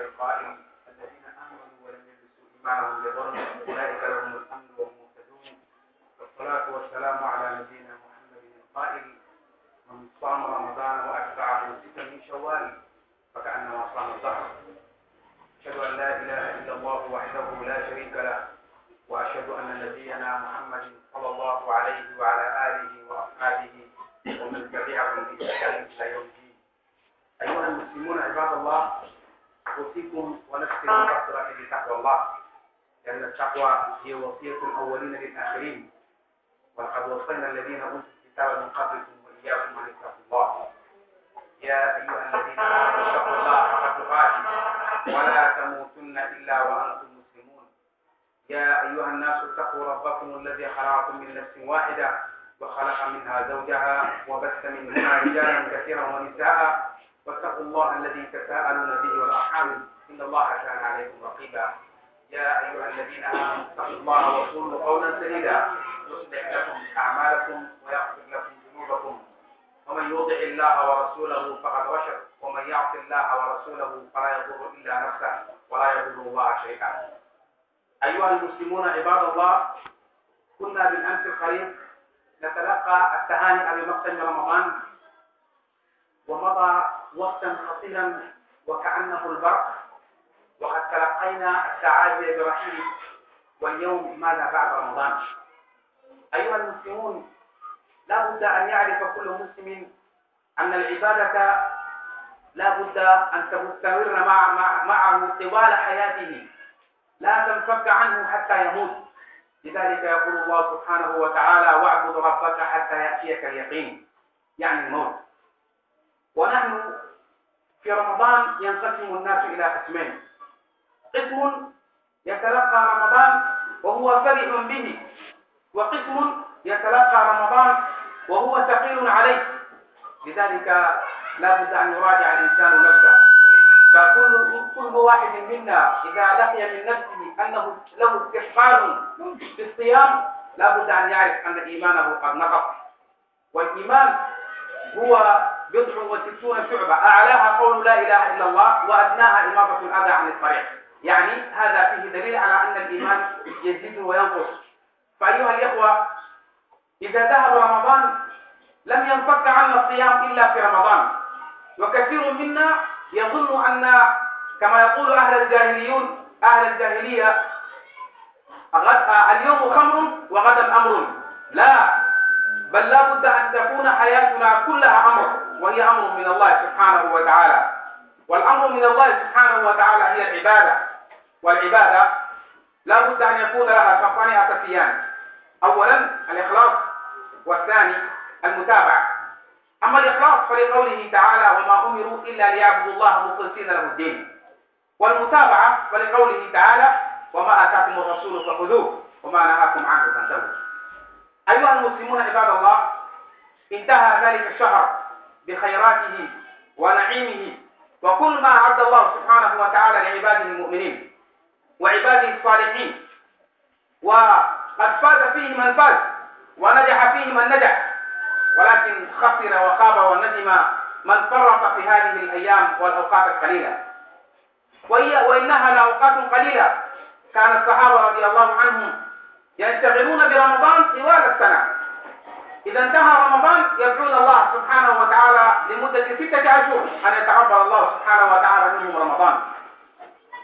private clients أوصيكم ونفسي مقصرة بتقوى الله لأن التقوى هي وصية الأولين للآخرين. ولقد وصينا الذين أوتوا الكتاب من قبلكم وإياكم أن اتقوا الله. يا أيها الذين آمنوا اتقوا الله حق تقاته ولا تموتن إلا وأنتم مسلمون. يا أيها الناس اتقوا ربكم الذي خلقكم من نفس واحدة وخلق منها زوجها وبث منهما رجالا كثيرا ونساء. واتقوا الله الذي تساءلون به والأرحام. إن الله كان عليكم رقيبا. يا أيها الذين آمنوا اتقوا الله وقولوا قولا سديدا. يصلح لكم أعمالكم ويغفر لكم ذنوبكم. ومن يطع الله ورسوله فقد رشد ومن يعص الله ورسوله فلا يضر إلا نفسه ولا يضر الله شيئا. أيها المسلمون عباد الله كنا بالأمس القريب نتلقى التهانئ بمقتل رمضان. ومضى وقتا قصيرا وكأنه البرق. وقد تلقينا التعازي برحيل واليوم ماذا بعد رمضان. أيها المسلمون لا بد أن يعرف كل مسلم أن العبادة لا بد أن تستمر مع معه طوال حياته. لا تنفك عنه حتى يموت. لذلك يقول الله سبحانه وتعالى واعبد ربك حتى يأتيك اليقين يعني الموت. ونحن في رمضان ينقسم الناس إلى قسمين. قسم يتلقى رمضان وهو فرح به. وقسم يتلقى رمضان وهو ثقيل عليه. لذلك لا بد أن يراجع الإنسان نفسه. فكل كل واحد منا إذا لقي من نفسه أنه له استحقاق في الصيام لا بد أن يعرف أن إيمانه قد نقص. والإيمان هو بضع وستون شعبة. أعلاها قول لا إله إلا الله وأدناها إماطة الأذى عن الطريق. يعني هذا فيه دليل على أن الإيمان يزيد وينقص. فأيها الإخوة إذا ذهب رمضان لم ينفك عنا الصيام إلا في رمضان. وكثير منا يظن أن كما يقول أهل الجاهليون أهل الجاهلية اليوم خمر وغدا أمر. لا بل لا بد أن تكون حياتنا كلها أمر وهي أمر من الله سبحانه وتعالى. والأمر من الله سبحانه وتعالى هي العبادة. والعبادة لا بد أن يكون لها شرطان أساسيان أولا الإخلاص والثاني المتابعة. أما الإخلاص فلقوله تعالى وما أمروا إلا ليعبدوا الله مخلصين له الدين. والمتابعة فلقوله تعالى وما آتاكم الرسول فخذوه وما نهاكم عنه فانتهوا. أيها المسلمون عباد الله انتهى ذلك الشهر بخيراته ونعيمه وكل ما أعد الله سبحانه وتعالى لعباده المؤمنين. وعباده الصالحين. وقد فاز فيه من فاز ونجح فيه من نجح. ولكن خسر وخاب وندم من فرط في هذه الأيام والأوقات القليلة. وهي وإنها لأوقات قليلة. كان الصحابة رضي الله عنهم يشتغلون برمضان طوال السنة. إذا انتهى رمضان يدعون الله سبحانه وتعالى لمدة ستة أشهر أن يتقبل الله سبحانه وتعالى منهم رمضان.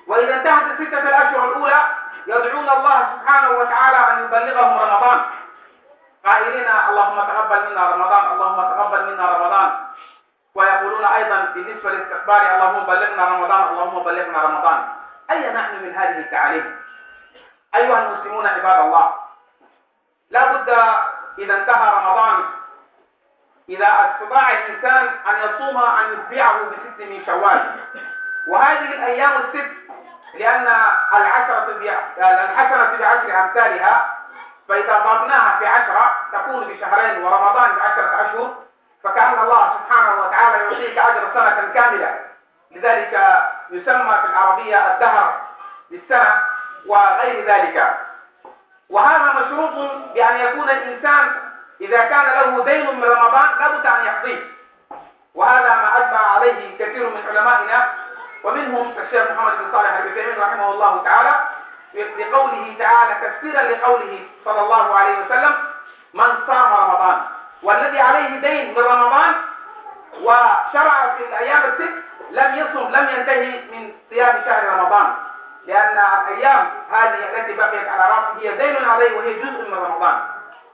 وإذا انتهت الستة الأشهر الأولى يدعون الله سبحانه وتعالى أن يبلغهم رمضان. قائلين اللهم تقبل منا رمضان اللهم تقبل منا رمضان. ويقولون أيضا بالنسبة للاستقبال اللهم بلغنا رمضان اللهم بلغنا رمضان. أين نحن من هذه التعاليم؟ أيها المسلمون عباد الله لا بد إذا انتهى رمضان إذا استطاع الإنسان أن يصوم أن يتبعه بست من شوال. وهذه الأيام الست لأن العشرة الحسنة بعشر أمثالها فإذا ضربناها في عشرة تكون بشهرين ورمضان بعشرة أشهر فكأن الله سبحانه وتعالى يعطيك أجر سنة كاملة. لذلك يسمى في العربية الدهر للسنة وغير ذلك. وهذا مشروط بأن يكون الإنسان إذا كان له دين من رمضان لابد أن يقضيه وهذا ما أجمع عليه كثير من علمائنا ومنهم الشيخ محمد بن صالح العثيمين رحمه الله تعالى لقوله تعالى تفسيرا لقوله صلى الله عليه وسلم من صام رمضان والذي عليه دين من رمضان وشرع في الأيام الست لم يصم لم ينتهي من صيام شهر رمضان. لأن الأيام هذه التي بقيت على رأسه هي دين عليه وهي جزء من رمضان.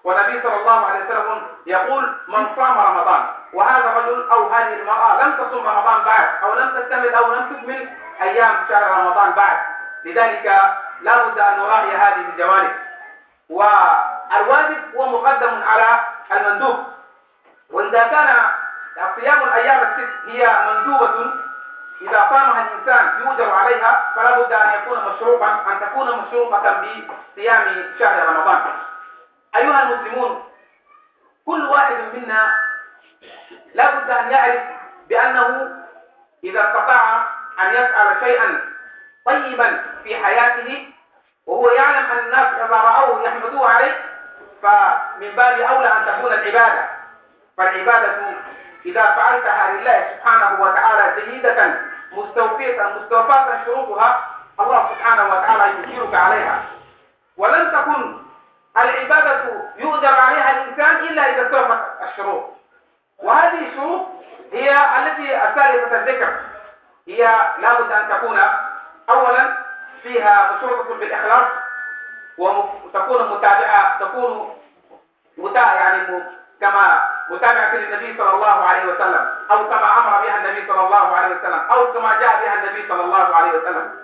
والنبي صلى الله عليه وسلم يقول من صام رمضان وهذا الرجل أو هذه المرأة لم تصوم رمضان بعد أو لم تكتمل أو لم تكمل أيام شهر رمضان بعد لذلك لا بد أن نراعي هذه الجوانب والواجب هو مقدم على المندوب. وإذا كان صيام الأيام الست هي مندوبة إذا صامها الإنسان يؤجر عليها فلا بد أن يكون مشروطا أن تكون مشروطة بصيام شهر رمضان. أيها المسلمون كل واحد منا لا بد أن يعرف بأنه إذا استطاع أن يفعل شيئا طيبا في حياته وهو يعلم أن الناس إذا رأوه يحمدوه عليه فمن باب أولى أن تكون العبادة. فالعبادة إذا فعلتها لله سبحانه وتعالى جيدة مستوفية مستوفاة شروطها الله سبحانه وتعالى يجيرك عليها. ولن تكن العبادة يؤجر عليها الإنسان إلا إذا استوفت الشروط. وهذه الشروط هي التي الثالثة الذكر. هي لابد أن تكون أولا فيها مشروطة بالإخلاص وتكون متابعة تكون متابعة يعني كما متابعة للنبي صلى الله عليه وسلم أو كما أمر بها النبي صلى الله عليه وسلم أو كما جاء بها النبي صلى الله عليه وسلم.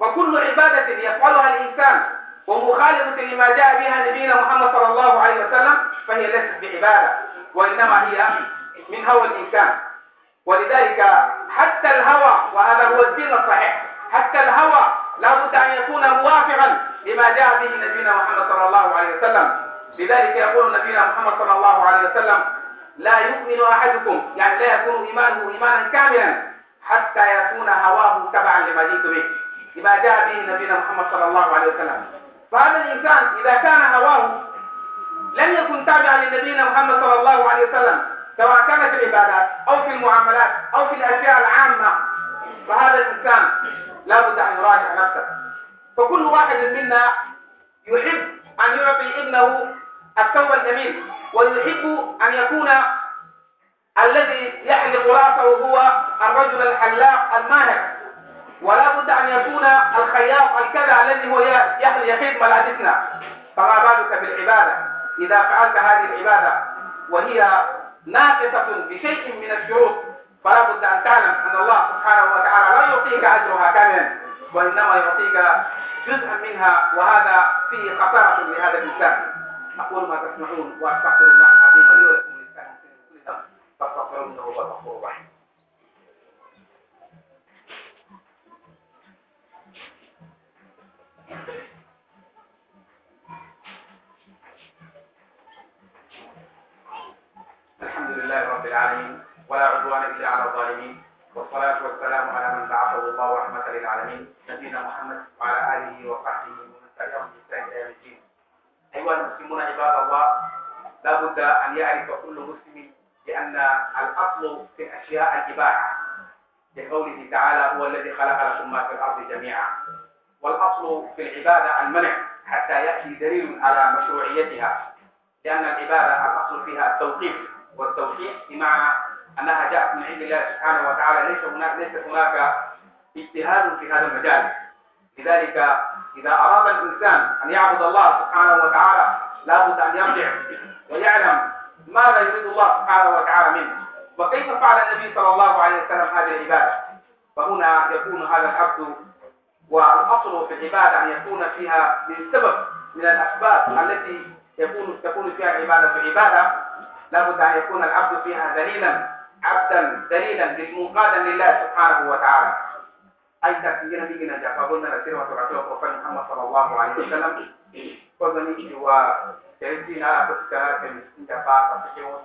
فكل عبادة يفعلها الإنسان ومخالفة لما جاء بها نبينا محمد صلى الله عليه وسلم فهي ليست بعبادة وإنما هي من هوى الإنسان. ولذلك حتى الهوى وهذا هو الدين الصحيح حتى الهوى لا بد أن يكون موافقا لما جاء به نبينا محمد صلى الله عليه وسلم. لذلك يقول نبينا محمد صلى الله عليه وسلم لا يؤمن أحدكم. يعني لا يكون إيمانه إيمانا كاملا حتى يكون هواه تبعا لما جئت به لما جاء به نبينا محمد صلى الله عليه وسلم. فهذا الإنسان إذا كان هواه لم يكن تابعا لنبينا محمد صلى الله عليه وسلم سواء كان في العبادات أو في المعاملات أو في الأشياء العامة فهذا الإنسان لا بد أن يراجع نفسه. فكل واحد منا يحب أن يعطي ابنه الثوب الجميل ويحب أن يكون الذي يحلق رأسه هو الرجل الحلاق الماهر ولا بد أن يكون الخياط الكذا الذي هو يحيط ملابسنا. فما بالك بالعبادة؟ إذا فعلت هذه العبادة وهي ناقصة بشيء من الشروط فلا بد أن تعلم أن الله سبحانه وتعالى لا يعطيك أجرها كاملا وإنما يعطيك جزءا منها وهذا فيه خسارة لهذا الإنسان. أقول ما تسمعون وأستغفر الله العظيم لي ولكم ولسائر المسلمين فاستغفروه إنه هو الغفور لله رب العالمين ولا عدوان إلا على الظالمين. والصلاة والسلام على من بعثه الله رحمة للعالمين. نبينا محمد وعلى آله وصحبه ومن تبعهم بإحسان إلى الدين. أيها المسلمون عباد الله لا بد أن يعرف كل مسلم بأن الأصل في الأشياء الإباحة. لقوله تعالى هو الذي خلق لكم ما في الأرض جميعا والأصل في العبادة المنع حتى يأتي دليل على مشروعيتها لأن العبادة الأصل فيها التوقيف. والتوحيد بمعنى أنها جاءت من عند الله سبحانه وتعالى. ليس هناك ليست هناك اجتهاد في هذا المجال. لذلك إذا أراد الإنسان أن يعبد الله سبحانه وتعالى لا بد أن يرجع ويعلم ماذا يريد الله سبحانه وتعالى منه. وكيف فعل النبي صلى الله عليه وسلم هذه العبادة؟ فهنا يكون هذا العبد والأصل في العبادة أن يكون فيها من سبب من الأسباب التي يكون تكون فيها العبادة في عبادة. لابد أن يكون العبد فيها دليلا عبدا دليلا منقادا لله سبحانه وتعالى أي تكبير بيجنا جاء قلنا نسير وتبعته وقفل محمد صلى الله عليه وسلم قلنا هو كريسين على كتكرا كمسكين جابا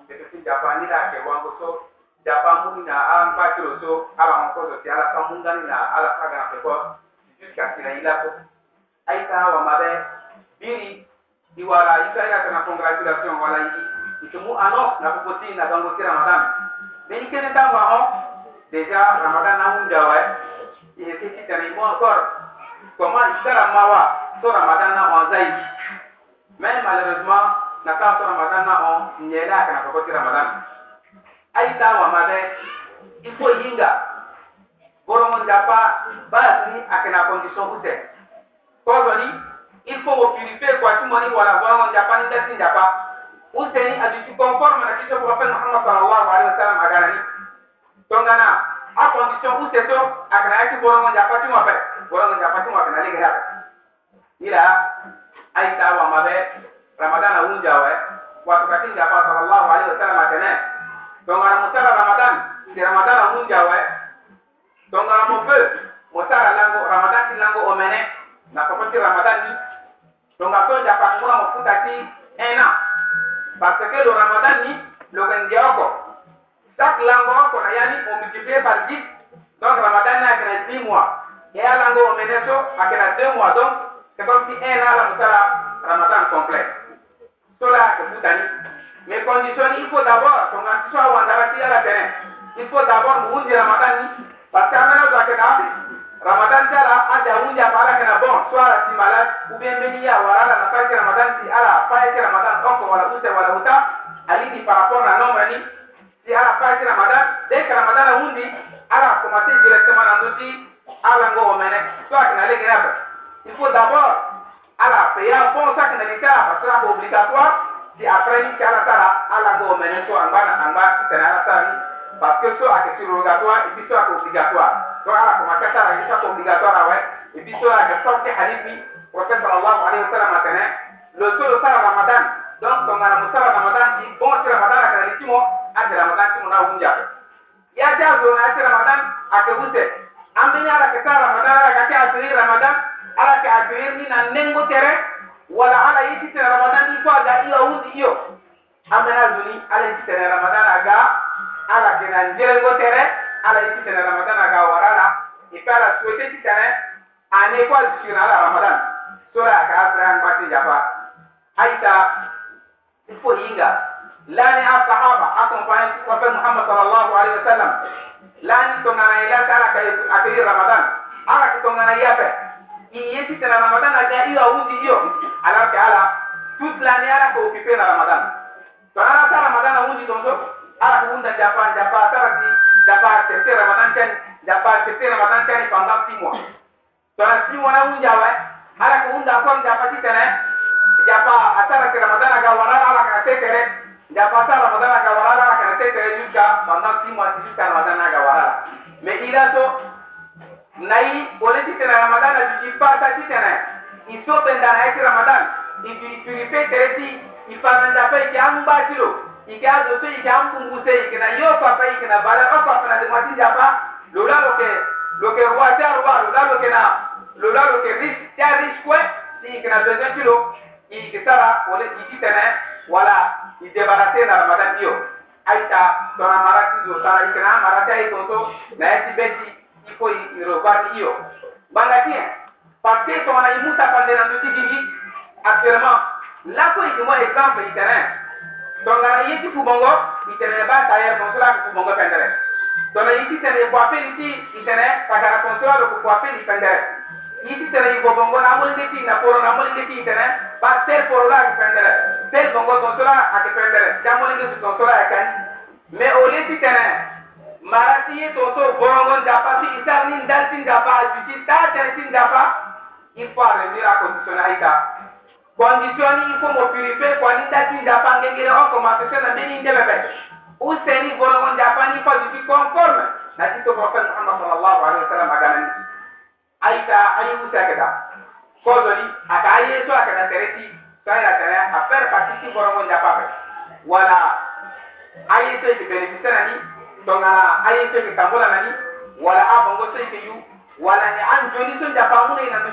كمسكين جابا نلا كوان بسو جابا مولنا أم باكرو سو على مكوزو سي على كمونغاني نا على كاغنا كيكو jusqu'à sina ila ko ay ta wa mabe biri diwala isa ya kana congratulation wala yi ikimu ano na kokoti na gango si ramadan. Beni kene tango aho deja ramadan na hunja wa eh. ihe kiti tani mo encore comment ishara mawa so ramadan na on zai. Mais malheureusement na ka so ramadan na on nyela kana kokoti ramadan. Ai tango mabe ifo yinga borongo dapa basi akena condition kute. Kodoni il faut purifier kwa tumoni wala borongo dapa ni tasi dapa useni adu conforme na kiso prophète Muhammad sallallahu alaihi wasallam agarani tongana a condition ute so akana yaki boromon japa tu mo pe boromon japa tu mo akana le gara ila ay ta wa mabe ramadana unja we watu katinga pa sallallahu alaihi wasallam akene tongana mutara ramadan. Di ramadan unja we tongana mo fe mutara lango ramadan ti lango omene na kopati ramadan ni. Tonga to japa ngura mo futati ena Parce que le ramadan ni lokaingia chaque lango wako na yani umultiplie par 10 donc ramadan ni akina 10 mois. Et à lango 2 mois. Donc c'est comme si un ala musala ramadan complet. Cela mais condition il faut d'abord tonga kiso awandabati ala terrain il faut d'abord muunzi ramadan parce que ramadan tara ada wunja para kana bon swara timala ubembeni ya warala na pale ramadan ti ala pale ramadan oko wala ute wala uta alidi par rapport na nombre ni ti ala pale ramadan de ramadan wundi ala commencé directement na ndoti ala ngo mene swara kana le grave il faut d'abord ala payer bon ça kana le cas parce que obligatoire di après ni kala tara ala ngo mene so angba na angba kana ala tara parce que so akati rogatoire et puis so obligatoire donc ko makata la isa ko obligatoire ouais et puis so ake sorti hadithi. Prophète sallallahu alayhi wa sallam atene le so le ramadan. Donc ton ala musara ramadan di bon si ramadan ake na litimo ake ramadan timo na hunja ya ja zo na ake ramadan ake hunte ambe ala ke sara ramadan ala ke asiri ramadan ala ke ajoyir ni na nengo tere wala ala yiti tere ramadan ni ko aga iyo wundi iyo. Amena zuni ala yiti tere ramadan aga ala ke na njerengo tere ala yi titana ramadana ga warala ikala sote titana ane kwa zikina ala ramadana sora ka afran bati japa haita ifo hinga lani asahaba akompani kwa Muhammad sallallahu alayhi wa sallam lani tongana ila kala ka akiri ramadan ala kitongana yape iye titana ramadan aja iyo undi hiyo ala tout lani ala ko ukipenda ramadan Tanata Ramadana undi tonzo ala kuunda japa japa tarati Il n'a pas accepté Ramadan Chani. Il n'a accepté Ramadan Chani pendant six mois. Tuna six mois na unja we. Hala kuunda kwa mjapati tena. Japa atara kwa Ramadan aga walala ala kana tetere. Japa atara Ramadan aga walala ala kana tetere jusqu'à pendant six mois jusqu'à Ramadan aga walala. Mais il a to nai boleti tena Ramadan ajujipata tena. Isopenda na yake Ramadan. Ibiripiripe tereti ifananda pe jambu batilo. ikalo to ikampunguse ikina yo papa ikina bala ka papa na demati japa lola loke loke roi ta roi lola loke na lola loke riche ta riche kwe si ikina besoin kilo ikisara wala ikitene wala idebarate na ramadan yo aita dona marati zo sara ikina marati ay toto na eti beti iko irobani yo bangatien parce que ton na imuta pandena ndutigi actuellement là pour moi exemple ikina. dɔnna ye ti kubɔngɔ itɛnɛ ba ta yɛ kɔnsɔla ko kubɔngɔ pɛntɛrɛ dɔnna ye ti tɛnɛ bɔ apeli ti itɛnɛ patara kɔnsɔla do ko bɔ apeli pɛntɛrɛ ye ti yi bɔbɔngɔ na amoli ne ti na koro na amoli ne ti itɛnɛ ba tɛri koro la ko pɛntɛrɛ tɛri bɔngɔ a ti pɛntɛrɛ jamoli ne ti kɔnsɔla yɛ kan? Mɛ o le ti tene. mara ti ye tonso bɔrɔngɔ dafa ti isa ni dal ti dafa a ju ti taa tɛrɛ ti dafa ifɔ a rɛ ni a kɔnsɔla. condition il faut me purifier ko ngengere o ko ma pese na deni ndebe be useni bolo on dapa ni ko na tito ko Muhammad sallallahu alaihi wasallam agana aita ayi musa keda ko aka ayi so aka na tereti sai tere a per patiti bolo be wala ayi so ke benefita na ni. Tonga tambola na wala abongo so ke yu. Wala ni an so dapa mun ina no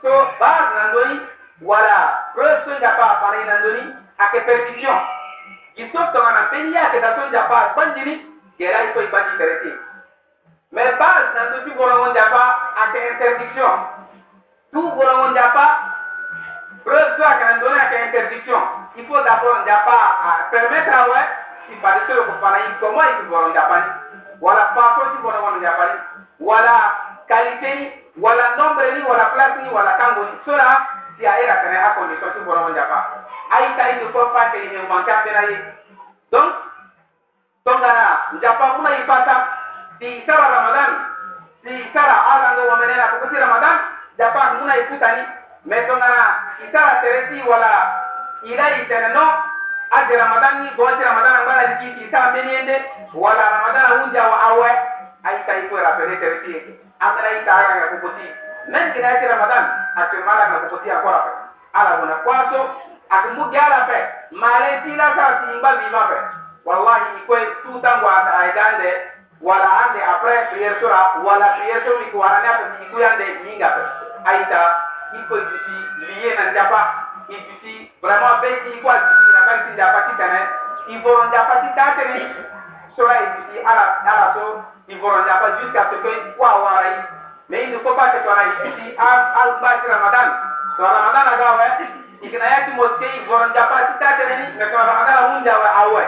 so ba na ndoi wala rosonja pa apana inandoni ake perdition. Isotongana mbeli yake tasonja pa asbandiri gera iso ibandi interete mais ake interdiction. Tu golongonja pa roso ake ake interdiction. Il faut d'abord nja pa permettre awe si padise lo kopana i komo i ti golonja pani wala ti wala qualité ni wala nombre ni wala place ni wala kango si a yɛrɛ fɛnɛ a kɔni sɔsi bɔra ma jafa a yi ta yi ti fɔ fa tɛ yen wɔn k'a bɛnna ye donc tɔngana jafa kuma yi fata si sara ramadan si sara ala ŋa wɔmɛnɛ la ko ramadan jafa muna yi futani mɛ tɔngana si sara tɛrɛsi wala ila yi tɛnɛ nɔ a di ramadan ni gɔn si ramadan na ŋmala yi si sara mɛniyɛn de wala ramadan na ŋun ja wa awɛ a yi ta yi fo yɛrɛ fɛnɛ tɛrɛsi ye a yi ta a ka nankina yake ramadan atemala na kupotia kwa pe ala bona kwaso akumbuke ala pe. Male tila ka simba bima pe. Wallahi ni kweli tu tangu aidande wala ande apre priyesora wala priyeso ni kuarana pe ni kuyande ninga pe. Aita iko jisi liye na ndapa ijisi vraiment be iko jisi na ba ndapa kitane ivoro ndapa kitane sura ijisi ala ala so ivoro ndapa jusqu'à ce que wa warai mais il ne faut pas que tu ailles ici al bati ramadan. So ramadan aga wa ikina yati mosquée ivoron japa ti ta tene ni mais ramadan mun jawa awe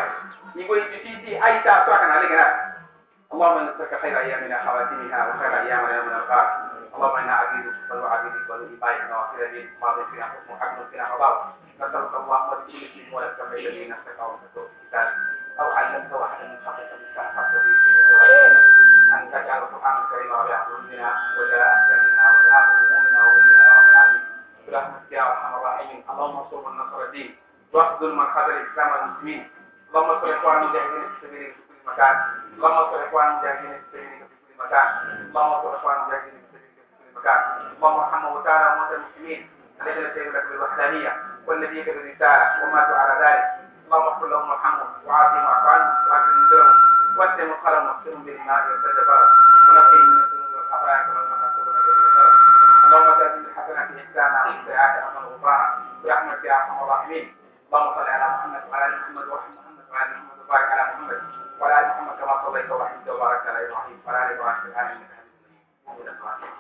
igo ijiti ti aita so kana legera اللهم نسألك خير أيامنا خواتمها وخير أيامنا يوم نلقاك اللهم إنا عبيدك بل عبيدك بل إبائك نواصل بك ماض فينا حكم حكم فينا قضاء نسألك اللهم بكل اسم ولك به نفسك كتبت كتابك أو علمت واحدا من خلقك به أن تجعل القرآن الكريم ربيع قلوبنا وجلاء أحزاننا وذهاب همومنا وغمنا يا رب العالمين. برحمتك يا أرحم الراحمين اللهم انصر من نصر الدين. واخذل من خذل الإسلام والمسلمين. اللهم انصر إخوان المجاهدين في سبيلك في كل مكان. اللهم انصر إخوان المجاهدين في سبيلك في كل مكان. اللهم انصر إخوان المجاهدين في سبيلك في كل مكان. اللهم ارحم موتانا وموتى المسلمين. الذين شهدوا لك بالوحدانية والنبيك بالرسالة وماتوا على ذلك. اللهم اغفر لهم وارحمهم وعافهم واعف عنهم نزلهم واسع مدخلهم واغسلهم بالماء والسجبار ونقهم من الذنوب والخطايا كما نحسب نبي اللهم تاتي بالحسنات إحسانا والسيئات عفوا غفرانا. برحمتك يا أرحم الراحمين. اللهم صل على محمد وعلى آل محمد وارحم محمد وعلى آل محمد وبارك على محمد وعلى آل محمد كما صليت ورحمت وباركت على إبراهيم وعلى آل إبراهيم في العالمين. انك حميد مجيد